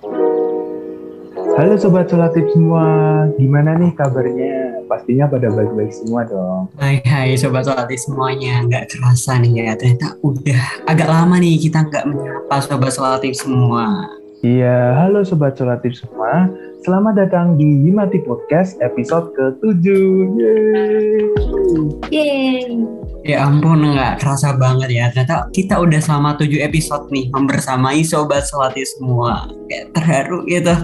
Halo Sobat Solatif semua, gimana nih kabarnya? Pastinya pada baik-baik semua dong. Hai hai Sobat Solatif semuanya, nggak kerasa nih ya, ternyata udah agak lama nih kita nggak menyapa Sobat Solatif semua. Iya, halo Sobat Solatif semua, selamat datang di Yimati Podcast episode ke-7. Yeay! Yeay. Ya ampun, nggak kerasa banget ya, ternyata kita udah selama 7 episode nih membersamai Sobat Solatif semua. Kayak terharu gitu.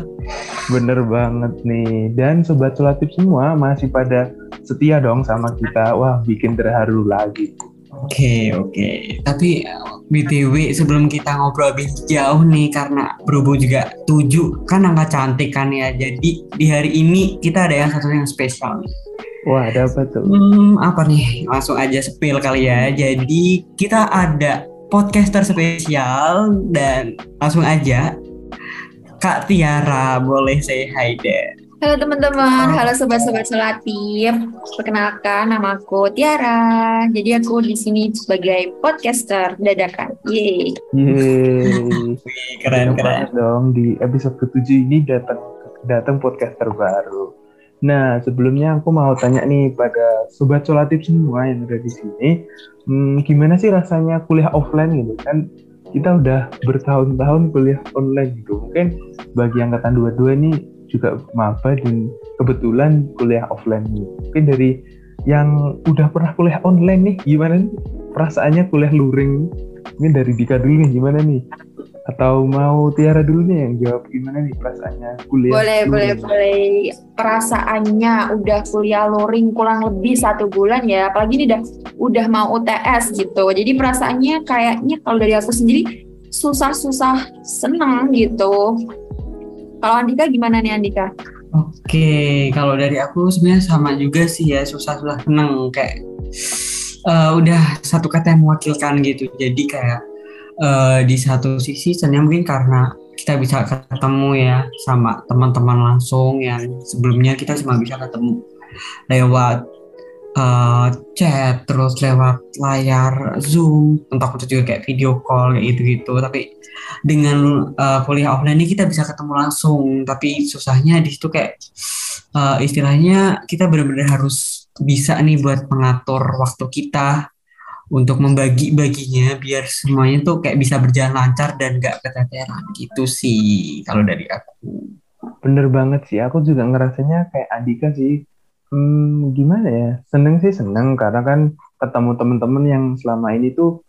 Bener banget nih, dan Sobat Solatif semua masih pada setia dong sama kita. Wah, bikin terharu lagi. Oke oke, tapi uh, btw sebelum kita ngobrol lebih jauh nih karena berhubung juga tujuh kan angka cantik kan ya, jadi di hari ini kita ada yang satu yang spesial nih. Wah, ada apa tuh? Hmm, apa nih? Langsung aja spill kali ya. Jadi kita ada podcaster spesial dan langsung aja Kak Tiara boleh say hi deh. Halo teman-teman, halo sobat-sobat solatif. Perkenalkan, nama aku Tiara. Jadi aku di sini sebagai podcaster dadakan. Yeay. Yeay. Keren keren. banget dong di episode ke-7 ini datang datang podcaster baru. Nah, sebelumnya aku mau tanya nih pada sobat solatif semua yang ada di sini, hmm, gimana sih rasanya kuliah offline gitu kan? Kita udah bertahun-tahun kuliah online gitu. Mungkin bagi angkatan 22 ini juga maba dan kebetulan kuliah offline nih. Mungkin dari yang udah pernah kuliah online nih, gimana nih perasaannya kuliah luring? Mungkin dari Dika dulu nih, gimana nih? Atau mau Tiara dulu nih yang jawab gimana nih perasaannya kuliah? Boleh, boleh, luring? boleh. Perasaannya udah kuliah luring kurang lebih satu bulan ya. Apalagi ini udah udah mau UTS gitu. Jadi perasaannya kayaknya kalau dari aku sendiri susah-susah seneng gitu. Kalau Andika gimana nih Andika? Oke, kalau dari aku sebenarnya sama juga sih ya, susah-susah seneng kayak eh, udah satu kata yang mewakilkan gitu. Jadi kayak eh, di satu sisi senang mungkin karena kita bisa ketemu ya sama teman-teman langsung yang sebelumnya kita cuma bisa ketemu lewat eh, chat terus lewat layar Zoom, entah itu juga kayak video call kayak gitu-gitu. Tapi dengan eh, kuliah offline ini kita bisa ketemu langsung, tapi susahnya di situ kayak eh, istilahnya kita benar-benar harus bisa nih buat mengatur waktu kita untuk membagi-baginya biar semuanya tuh kayak bisa berjalan lancar dan gak keteteran gitu sih kalau dari aku. Bener banget sih, aku juga ngerasanya kayak Andika sih. Hmm, gimana ya? Seneng sih seneng karena kan ketemu temen-temen yang selama ini tuh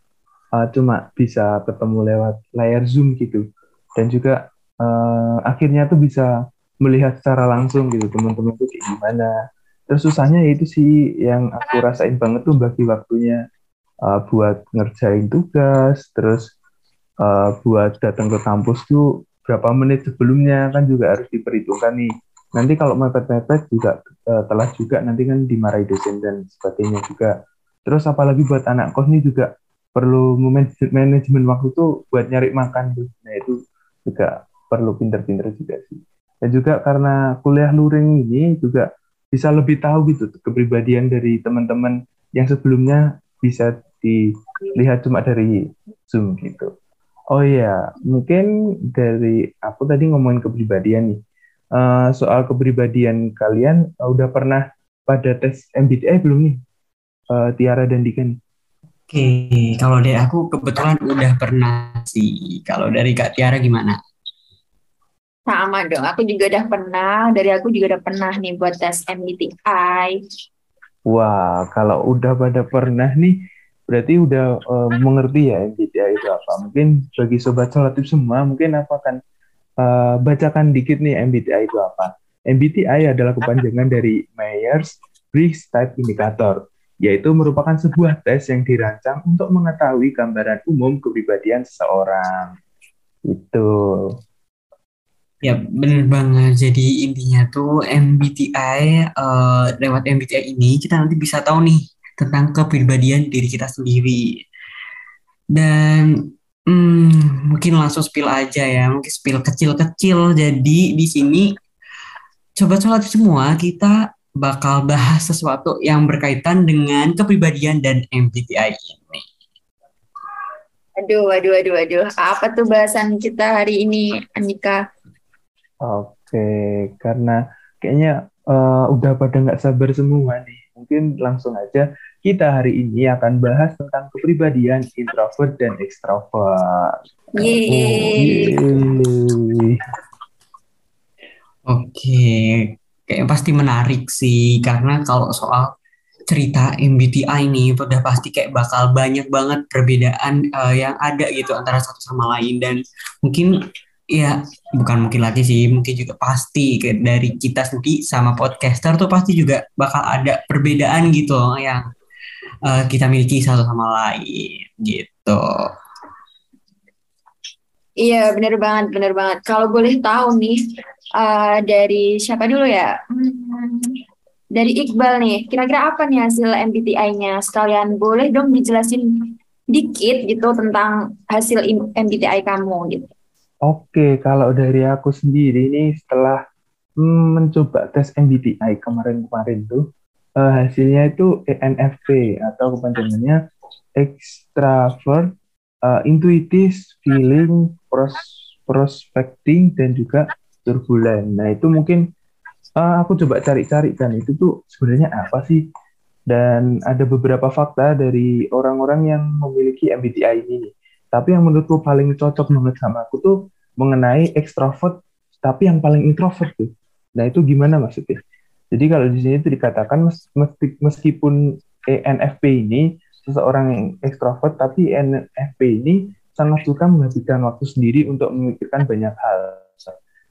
uh, cuma bisa ketemu lewat layar Zoom gitu. Dan juga uh, akhirnya tuh bisa melihat secara langsung gitu temen-temen tuh kayak gimana. Terus susahnya ya itu sih yang aku rasain banget tuh bagi waktunya uh, buat ngerjain tugas, terus uh, buat datang ke kampus tuh berapa menit sebelumnya kan juga harus diperhitungkan nih. Nanti kalau mepet-mepet juga eh, telat juga nanti kan dimarahi dosen dan sebagainya juga. Terus apalagi buat anak kos nih juga perlu manaj- manajemen waktu tuh buat nyari makan tuh. Nah itu juga perlu pinter-pinter juga sih. Dan juga karena kuliah luring ini juga bisa lebih tahu gitu kepribadian dari teman-teman yang sebelumnya bisa dilihat cuma dari Zoom gitu. Oh iya, mungkin dari aku tadi ngomongin kepribadian nih. Eh, soal kepribadian kalian eh, udah pernah pada tes MBTI belum nih? Eh, Tiara dan Dika nih? Oke, kalau dari aku kebetulan udah pernah sih. Kalau dari Kak Tiara gimana? Sama dong, aku juga udah pernah, dari aku juga udah pernah nih buat tes MBTI. Wah, kalau udah pada pernah nih, berarti udah eh, mengerti ya MBTI itu apa. Mungkin bagi sobat solatif semua, mungkin aku akan eh, bacakan dikit nih MBTI itu apa. MBTI adalah kepanjangan dari Myers-Briggs Type Indicator, yaitu merupakan sebuah tes yang dirancang untuk mengetahui gambaran umum kepribadian seseorang. Itu. Ya, bener banget. Jadi intinya tuh MBTI, eh, lewat MBTI ini kita nanti bisa tahu nih tentang kepribadian diri kita sendiri. Dan hmm, mungkin langsung spill aja ya, mungkin spill kecil-kecil. Jadi di sini Sobat Sholat semua, kita bakal bahas sesuatu yang berkaitan dengan kepribadian dan MBTI ini. Aduh, aduh, aduh, aduh. Apa tuh bahasan kita hari ini, Andika? Oke, karena kayaknya uh, udah pada nggak sabar semua nih. Mungkin langsung aja kita hari ini akan bahas tentang kepribadian introvert dan extrovert. Yeay. Oke, kayak pasti menarik sih karena kalau soal cerita MBTI ini udah pasti kayak bakal banyak banget perbedaan uh, yang ada gitu antara satu sama lain dan mungkin ya bukan mungkin lagi sih mungkin juga pasti kayak dari kita sendiri sama podcaster tuh pasti juga bakal ada perbedaan gitu yang uh, kita miliki satu sama lain gitu. Iya, bener banget, bener banget. Kalau boleh tahu nih, uh, dari siapa dulu ya? Hmm, dari Iqbal nih, kira-kira apa nih hasil MBTI-nya? Sekalian boleh dong dijelasin dikit gitu tentang hasil MBTI kamu gitu. Oke, kalau dari aku sendiri ini setelah hmm, mencoba tes MBTI kemarin-kemarin tuh, uh, hasilnya itu ENFP atau kepanjangannya extravert, uh, intuitive, feeling, pros prospecting, dan juga turbulen. Nah itu mungkin uh, aku coba cari-cari kan itu tuh sebenarnya apa sih? Dan ada beberapa fakta dari orang-orang yang memiliki MBTI ini. Tapi yang menurutku paling cocok banget sama aku tuh mengenai extrovert, tapi yang paling introvert tuh. Nah itu gimana maksudnya? Jadi kalau di sini itu dikatakan meskipun ENFP ini seseorang yang ekstrovert, tapi ENFP ini sangat suka menghabiskan waktu sendiri untuk memikirkan banyak hal.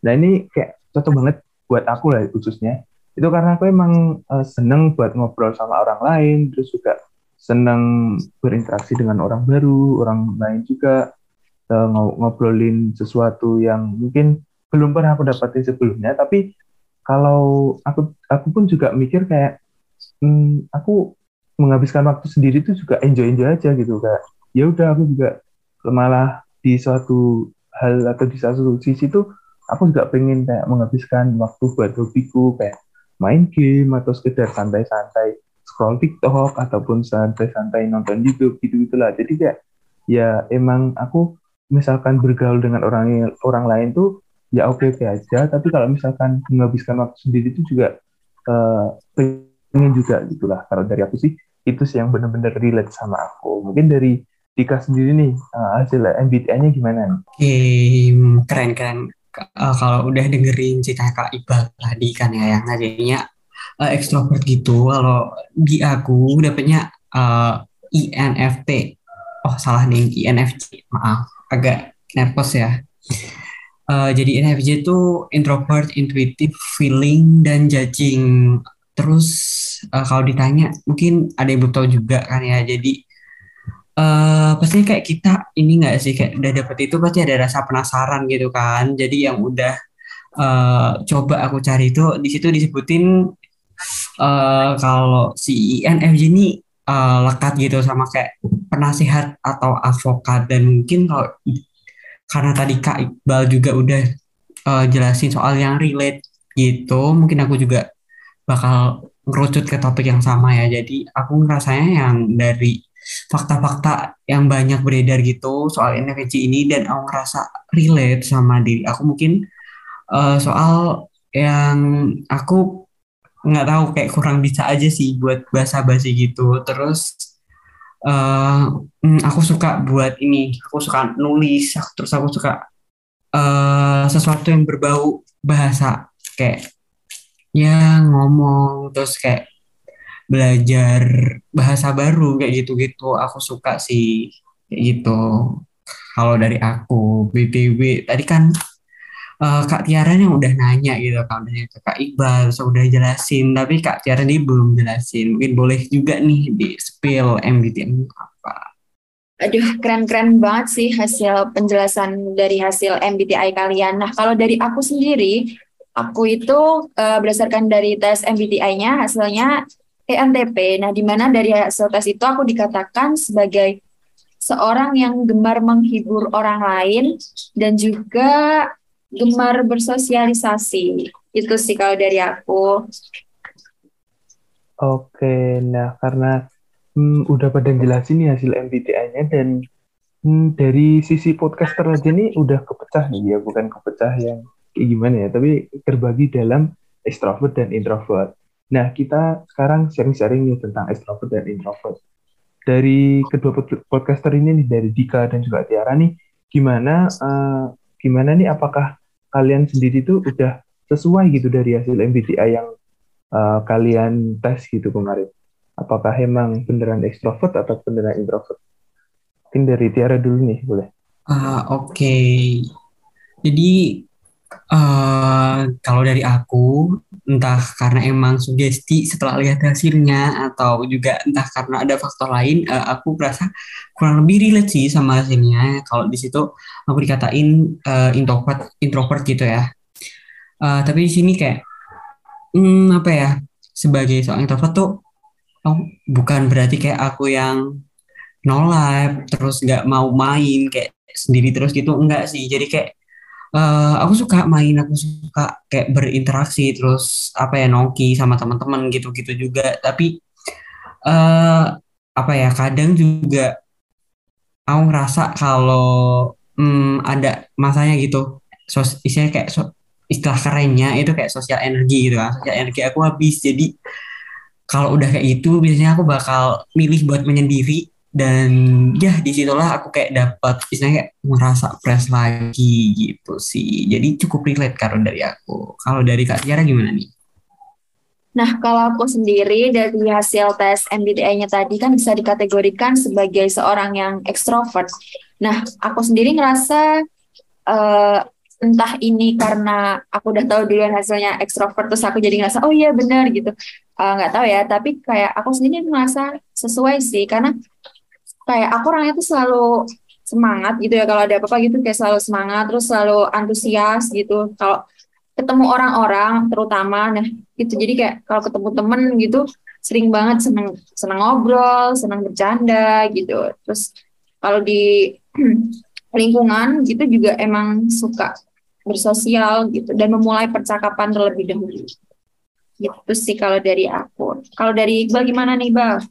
Nah ini kayak cocok banget buat aku lah khususnya. Itu karena aku emang uh, seneng buat ngobrol sama orang lain, terus juga seneng berinteraksi dengan orang baru, orang lain juga uh, ngobrolin sesuatu yang mungkin belum pernah aku dapatin sebelumnya, tapi kalau aku aku pun juga mikir kayak hmm, aku menghabiskan waktu sendiri itu juga enjoy enjoy aja gitu kayak ya udah aku juga malah di suatu hal atau di satu sisi tuh aku juga pengen kayak menghabiskan waktu buat hobiku kayak main game atau sekedar santai-santai scroll TikTok ataupun santai-santai nonton YouTube gitu gitulah jadi kayak ya emang aku misalkan bergaul dengan orang orang lain tuh ya oke oke aja. Tapi kalau misalkan menghabiskan waktu sendiri itu juga uh, pengen juga gitulah kalau dari aku sih itu sih yang benar-benar relate sama aku. Mungkin dari Dika sendiri nih uh, hasil MBTI-nya gimana Oke keren keren. Uh, kalau udah dengerin cerita Kak Iqbal tadi kan ya yang jadinya uh, ekstrovert gitu. Kalau di aku dapetnya uh, INFP oh salah nih INFJ maaf agak nervous ya Uh, jadi INFJ itu introvert, intuitive, feeling, dan judging. Terus uh, kalau ditanya, mungkin ada yang belum tahu juga kan ya. Jadi uh, pasti kayak kita ini nggak sih kayak udah dapet itu pasti ada rasa penasaran gitu kan. Jadi yang udah uh, coba aku cari itu di situ disebutin uh, kalau si INFJ ini uh, lekat gitu sama kayak penasihat atau advokat dan mungkin kalau karena tadi Kak Iqbal juga udah uh, jelasin soal yang relate gitu, mungkin aku juga bakal ngerucut ke topik yang sama ya. Jadi aku ngerasanya yang dari fakta-fakta yang banyak beredar gitu soal NFC ini dan aku ngerasa relate sama diri aku mungkin uh, soal yang aku nggak tahu kayak kurang bisa aja sih buat bahasa basi gitu terus uh, aku suka buat ini. Aku suka nulis terus aku suka uh, sesuatu yang berbau bahasa. Kayak ya ngomong terus kayak belajar bahasa baru kayak gitu-gitu. Aku suka sih kayak gitu. Kalau dari aku btw tadi kan uh, Kak Tiara yang udah nanya gitu kan udah ke Kak Iqbal so udah jelasin tapi Kak Tiara ini belum jelasin mungkin boleh juga nih di spill MBTI apa Aduh, keren-keren banget sih hasil penjelasan dari hasil MBTI kalian. Nah, kalau dari aku sendiri, aku itu uh, berdasarkan dari tes MBTI-nya, hasilnya ENTP. Nah, di mana dari hasil tes itu aku dikatakan sebagai seorang yang gemar menghibur orang lain dan juga gemar bersosialisasi. Itu sih kalau dari aku. Oke, nah karena hmm, udah pada jelasin nih hasil MBTI-nya dan hmm, dari sisi podcaster aja nih udah kepecah nih ya, bukan kepecah yang kayak gimana ya, tapi terbagi dalam extrovert dan introvert. Nah, kita sekarang sharing-sharing nih tentang extrovert dan introvert. Dari kedua podcaster ini nih, dari Dika dan juga Tiara nih, gimana uh, gimana nih apakah kalian sendiri tuh udah sesuai gitu dari hasil MBTI yang uh, kalian tes gitu kemarin? Apakah emang beneran extrovert atau beneran introvert? Mungkin dari Tiara dulu nih, boleh. Uh, Oke, okay. jadi Uh, kalau dari aku, entah karena emang sugesti setelah lihat hasilnya atau juga entah karena ada faktor lain, uh, aku merasa kurang lebih relate sih sama hasilnya. Kalau di situ aku dikatain uh, introvert, introvert gitu ya. Uh, tapi di sini kayak, hmm, apa ya? Sebagai seorang introvert tuh, oh, bukan berarti kayak aku yang no life, terus nggak mau main kayak sendiri terus gitu, enggak sih. Jadi kayak uh, aku suka main aku suka kayak berinteraksi terus apa ya nongki sama teman-teman gitu-gitu juga. Tapi uh, apa ya kadang juga aku ngerasa kalau hmm, ada masanya gitu sos istilahnya kayak so, istilah kerennya itu kayak sosial energi gitu kan sosial energi aku habis. Jadi kalau udah kayak gitu biasanya aku bakal milih buat menyendiri dan ya di situlah aku kayak dapat istilahnya kayak merasa fresh lagi gitu sih jadi cukup relate kalau dari aku kalau dari kak Tiara gimana nih Nah, kalau aku sendiri dari hasil tes MBTI-nya tadi kan bisa dikategorikan sebagai seorang yang ekstrovert. Nah, aku sendiri ngerasa uh, entah ini karena aku udah tahu duluan hasilnya ekstrovert terus aku jadi ngerasa oh iya benar gitu. Eh, nggak uh, tahu ya, tapi kayak aku sendiri ngerasa sesuai sih karena kayak aku orangnya tuh selalu semangat gitu ya kalau ada apa-apa gitu kayak selalu semangat terus selalu antusias gitu. Kalau ketemu orang-orang terutama nah gitu. Jadi kayak kalau ketemu temen gitu sering banget seneng seneng ngobrol seneng bercanda gitu. Terus kalau di lingkungan gitu juga emang suka bersosial gitu dan memulai percakapan terlebih dahulu. Gitu sih kalau dari aku. Kalau dari Iqbal gimana nih Bang?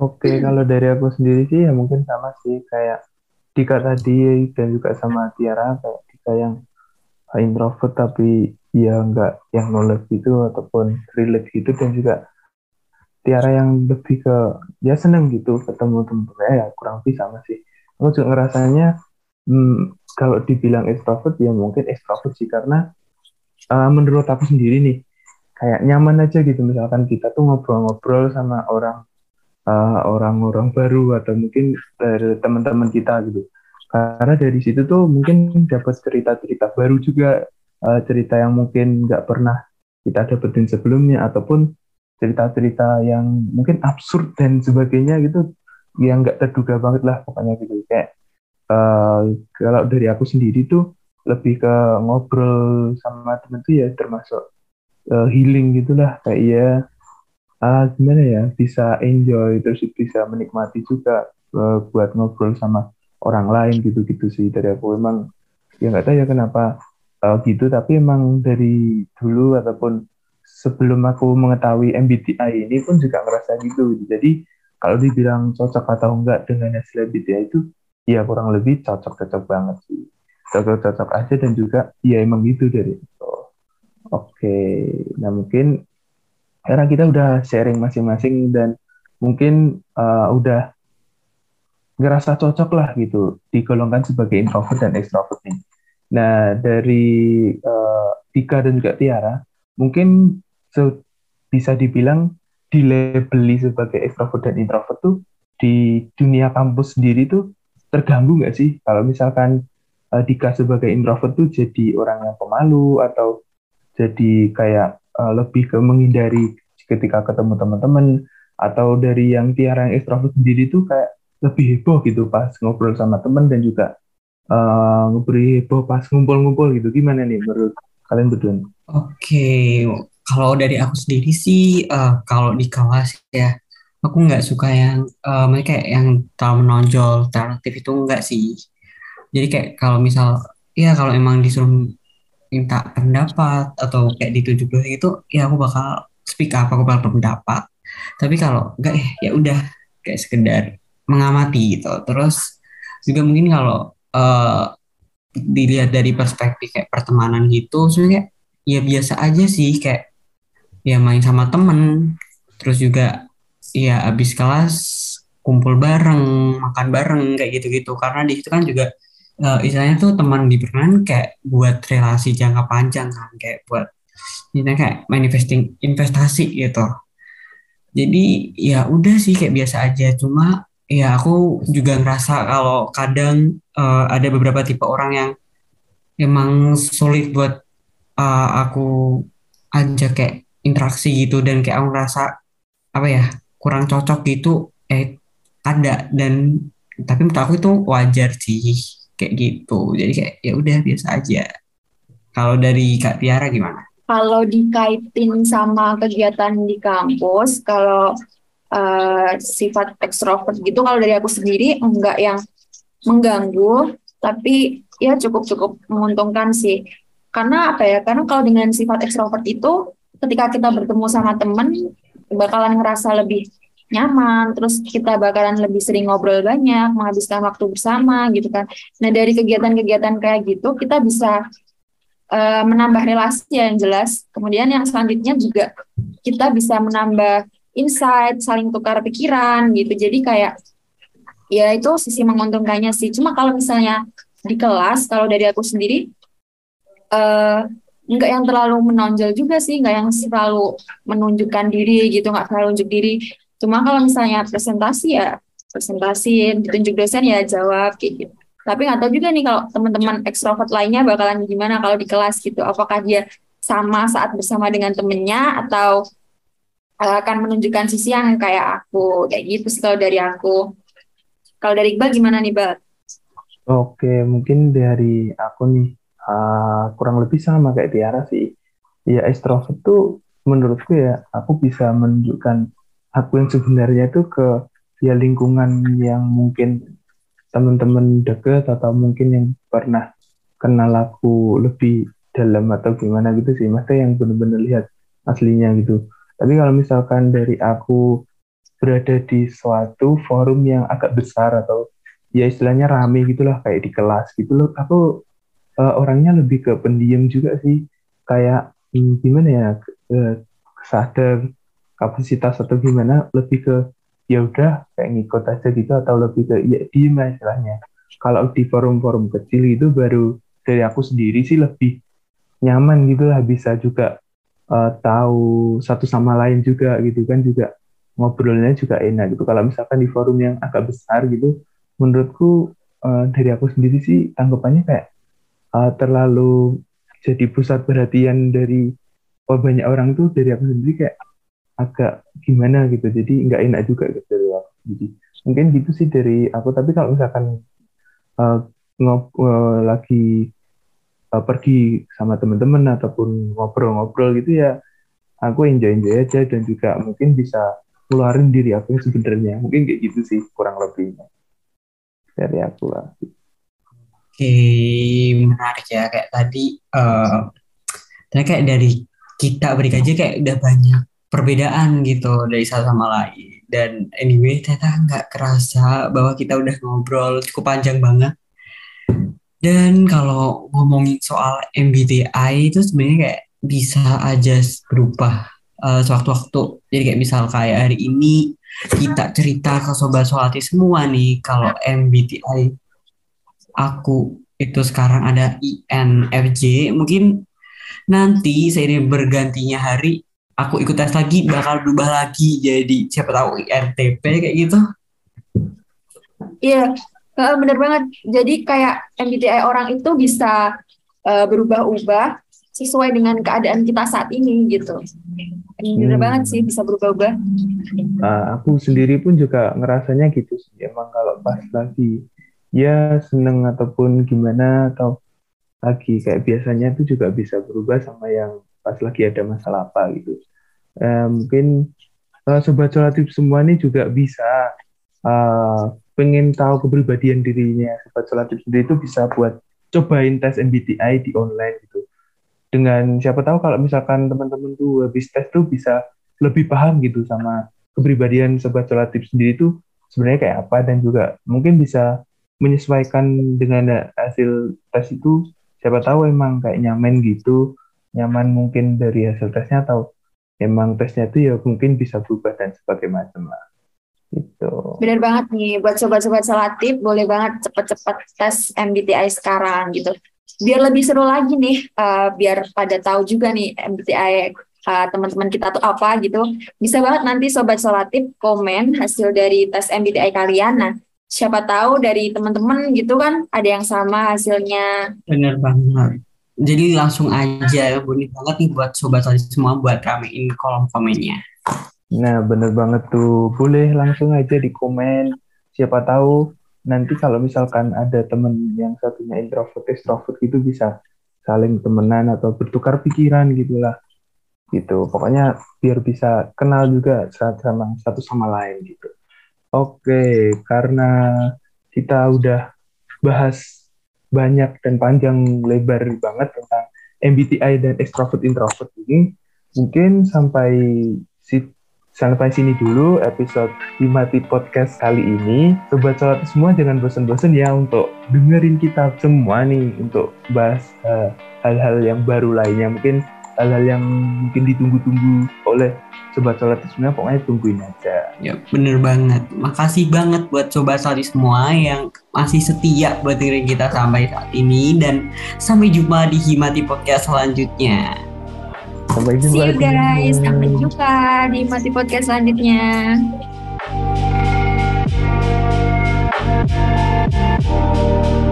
Oke, kalau dari aku sendiri sih ya mungkin sama sih kayak Dika tadi dan juga sama Tiara kayak Dika yang introvert tapi ya nggak yang knowledge gitu ataupun relate gitu dan juga Tiara yang lebih ke ya seneng gitu ketemu temen-temen ya kurang lebih sama sih. Aku juga ngerasanya hmm, kalau dibilang extrovert ya mungkin extrovert sih karena uh, menurut aku sendiri nih kayak nyaman aja gitu misalkan kita tuh ngobrol-ngobrol sama orang eh, orang-orang baru atau mungkin dari teman-teman kita gitu. Karena dari situ tuh mungkin dapat cerita-cerita baru juga, uh, cerita yang mungkin nggak pernah kita dapetin sebelumnya ataupun cerita-cerita yang mungkin absurd dan sebagainya gitu yang nggak terduga banget lah pokoknya gitu kayak uh, kalau dari aku sendiri tuh lebih ke ngobrol sama temen tuh ya termasuk uh, healing gitulah kayak ya uh, gimana ya bisa enjoy terus bisa menikmati juga uh, buat ngobrol sama orang lain gitu-gitu sih. Dari aku emang ya nggak tahu ya kenapa uh, gitu. Tapi emang dari dulu ataupun sebelum aku mengetahui MBTI ini pun juga ngerasa gitu. Jadi kalau dibilang cocok atau enggak dengan hasil MBTI itu ya kurang lebih cocok-cocok banget sih. Cocok-cocok aja dan juga ya emang gitu dari itu oke nah mungkin karena kita udah sharing masing-masing dan mungkin uh, udah ngerasa cocok lah gitu digolongkan sebagai introvert dan extrovert nih. Nah dari uh, dan juga Tiara mungkin so, bisa dibilang dilabeli sebagai extrovert dan introvert tuh di dunia kampus sendiri tuh terganggu nggak sih kalau misalkan uh, Dika sebagai introvert tuh jadi orang yang pemalu atau jadi kayak uh, lebih ke menghindari ketika ketemu teman-teman atau dari yang Tiara yang ekstrovert sendiri tuh kayak lebih heboh gitu pas ngobrol sama teman dan juga uh, ngobrol heboh pas ngumpul-ngumpul gitu gimana nih menurut kalian berdua? Oke, okay. kalau dari aku sendiri sih uh, kalau di kelas ya aku nggak suka yang uh, mereka yang terlalu menonjol, terlalu aktif itu enggak sih. Jadi kayak kalau misal ya kalau emang disuruh minta pendapat atau kayak ditujuh itu ya aku bakal speak up aku bakal berpendapat. Tapi kalau enggak eh, ya udah kayak sekedar mengamati gitu. Terus juga mungkin kalau uh, dilihat dari perspektif kayak pertemanan gitu sebenarnya ya biasa aja sih kayak ya main sama temen. Terus juga ya abis kelas kumpul bareng makan bareng kayak gitu-gitu. Karena di situ kan juga uh, istilahnya tuh teman di perkenalan kayak buat relasi jangka panjang kan kayak buat ini kayak manifesting investasi gitu. Jadi ya udah sih kayak biasa aja. Cuma ya aku juga ngerasa kalau kadang uh, ada beberapa tipe orang yang emang sulit buat uh, aku ajak kayak interaksi gitu. Dan kayak aku ngerasa apa ya kurang cocok gitu. Eh ada. Dan tapi menurut aku itu wajar sih kayak gitu jadi kayak ya udah biasa aja kalau dari Kak Tiara gimana? Kalau dikaitin sama kegiatan di kampus, kalau uh, sifat ekstrovert gitu, kalau dari aku sendiri enggak yang mengganggu, tapi ya cukup-cukup menguntungkan sih. Karena apa ya? Karena kalau dengan sifat ekstrovert itu, ketika kita bertemu sama temen, bakalan ngerasa lebih nyaman, terus kita bakalan lebih sering ngobrol banyak, menghabiskan waktu bersama gitu kan. Nah dari kegiatan-kegiatan kayak gitu kita bisa uh, menambah relasi yang jelas. Kemudian yang selanjutnya juga kita bisa menambah insight, saling tukar pikiran gitu. Jadi kayak ya itu sisi menguntungkannya sih. Cuma kalau misalnya di kelas, kalau dari aku sendiri uh, nggak yang terlalu menonjol juga sih, nggak yang selalu menunjukkan diri gitu, nggak terlalu unjuk diri. Cuma kalau misalnya presentasi ya presentasi, ditunjuk dosen ya jawab kayak gitu. Tapi nggak tahu juga nih kalau teman-teman ekstrovert lainnya bakalan gimana kalau di kelas gitu. Apakah dia sama saat bersama dengan temennya atau eh, akan menunjukkan sisi yang kayak aku kayak gitu sih kalau dari aku. Kalau dari Iqbal gimana nih, Bal? Oke, mungkin dari aku nih uh, kurang lebih sama kayak Tiara sih. Ya ekstrovert tuh menurutku ya aku bisa menunjukkan aku yang sebenarnya itu ke ya lingkungan yang mungkin teman-teman deket atau mungkin yang pernah kenal aku lebih dalam atau gimana gitu sih. Maksudnya yang benar-benar lihat aslinya gitu. Tapi kalau misalkan dari aku berada di suatu forum yang agak besar atau ya istilahnya rame gitulah kayak di kelas gitu loh aku uh, orangnya lebih ke pendiam juga sih. Kayak hmm, gimana ya uh, sadar kapasitas atau gimana lebih ke ya udah kayak ngikut aja gitu atau lebih ke ya diem lah istilahnya. Kalau di forum-forum kecil itu baru dari aku sendiri sih lebih nyaman gitu lah bisa juga uh, tahu satu sama lain juga gitu kan juga ngobrolnya juga enak gitu. Kalau misalkan di forum yang agak besar gitu menurutku uh, dari aku sendiri sih tanggapannya kayak uh, terlalu jadi pusat perhatian dari oh, banyak orang tuh dari aku sendiri kayak agak gimana gitu. Jadi nggak enak juga gitu dari aku jadi mungkin gitu sih dari aku. Tapi kalau misalkan uh, ngob uh, lagi uh, pergi sama teman-teman ataupun ngobrol-ngobrol gitu ya aku enjoy-enjoy aja dan juga mungkin bisa keluarin diri aku yang sebenarnya. Mungkin kayak gitu sih kurang lebihnya. Dari aku lah. Oke menarik ya. Kayak tadi uh, kayak dari kita beri aja kayak udah banyak perbedaan gitu dari satu sama lain. Dan anyway ternyata nggak kerasa bahwa kita udah ngobrol cukup panjang banget. Dan kalau ngomongin soal MBTI itu sebenarnya kayak bisa aja berubah uh, sewaktu-waktu. Jadi kayak misal kayak hari ini kita cerita ke sobat soalti semua nih kalau MBTI aku itu sekarang ada INFJ mungkin nanti seiring bergantinya hari aku ikut tes lagi bakal berubah lagi jadi siapa tahu INTP kayak gitu. Iya uh, bener banget. Jadi kayak MBTI orang itu bisa uh, berubah-ubah sesuai dengan keadaan kita saat ini gitu. Bener hmm. banget sih bisa berubah-ubah. Uh, aku sendiri pun juga ngerasanya gitu sih. Emang kalau pas lagi ya seneng ataupun gimana atau lagi kayak biasanya itu juga bisa berubah sama yang pas lagi ada masalah apa gitu. Uh, mungkin uh, sobat solatif semua ini juga bisa uh, pengen tahu kepribadian dirinya sobat solatif sendiri itu bisa buat cobain tes MBTI di online gitu. Dengan siapa tahu kalau misalkan teman-teman tuh habis tes tuh bisa lebih paham gitu sama kepribadian sobat solatif sendiri itu sebenarnya kayak apa dan juga mungkin bisa menyesuaikan dengan hasil tes itu siapa tahu emang kayak nyaman gitu nyaman mungkin dari hasil tesnya atau emang tesnya itu ya mungkin bisa berubah dan sebagainya macam lah gitu Bener banget nih, buat sobat-sobat selatif boleh banget cepet-cepet tes MBTI sekarang gitu. Biar lebih seru lagi nih, uh, biar pada tahu juga nih MBTI uh, teman-teman kita tuh apa gitu. Bisa banget nanti sobat solatif komen hasil dari tes MBTI kalian. Nah, siapa tahu dari teman-teman gitu kan ada yang sama hasilnya. Bener banget. Jadi langsung aja boleh banget nih buat sobat solatif semua buat ramein kolom komennya. Nah, bener banget tuh. Boleh langsung aja di komen. Siapa tahu nanti kalau misalkan ada temen yang satunya introvert, extrovert gitu bisa saling temenan atau bertukar pikiran gitulah. Gitu. Pokoknya biar bisa kenal juga sama satu sama lain gitu. Oke, karena kita udah bahas banyak dan panjang lebar banget tentang MBTI dan extrovert introvert ini, mungkin sampai si Sampai sini dulu episode Himati Podcast kali ini. Sobat Solat semua jangan bosan-bosan ya untuk dengerin kita semua nih untuk bahas hal eh, hal-hal yang baru lainnya. Mungkin hal-hal yang mungkin ditunggu-tunggu oleh sobat solatis semua pokoknya tungguin aja. Ya bener banget. Makasih banget buat sobat solatis semua yang masih setia buat diri kita sampai saat ini. Dan sampai jumpa di Himati Podcast selanjutnya. Sampai jumpa See you guys. Di... sampai jumpa di Himati Podcast selanjutnya. Thank you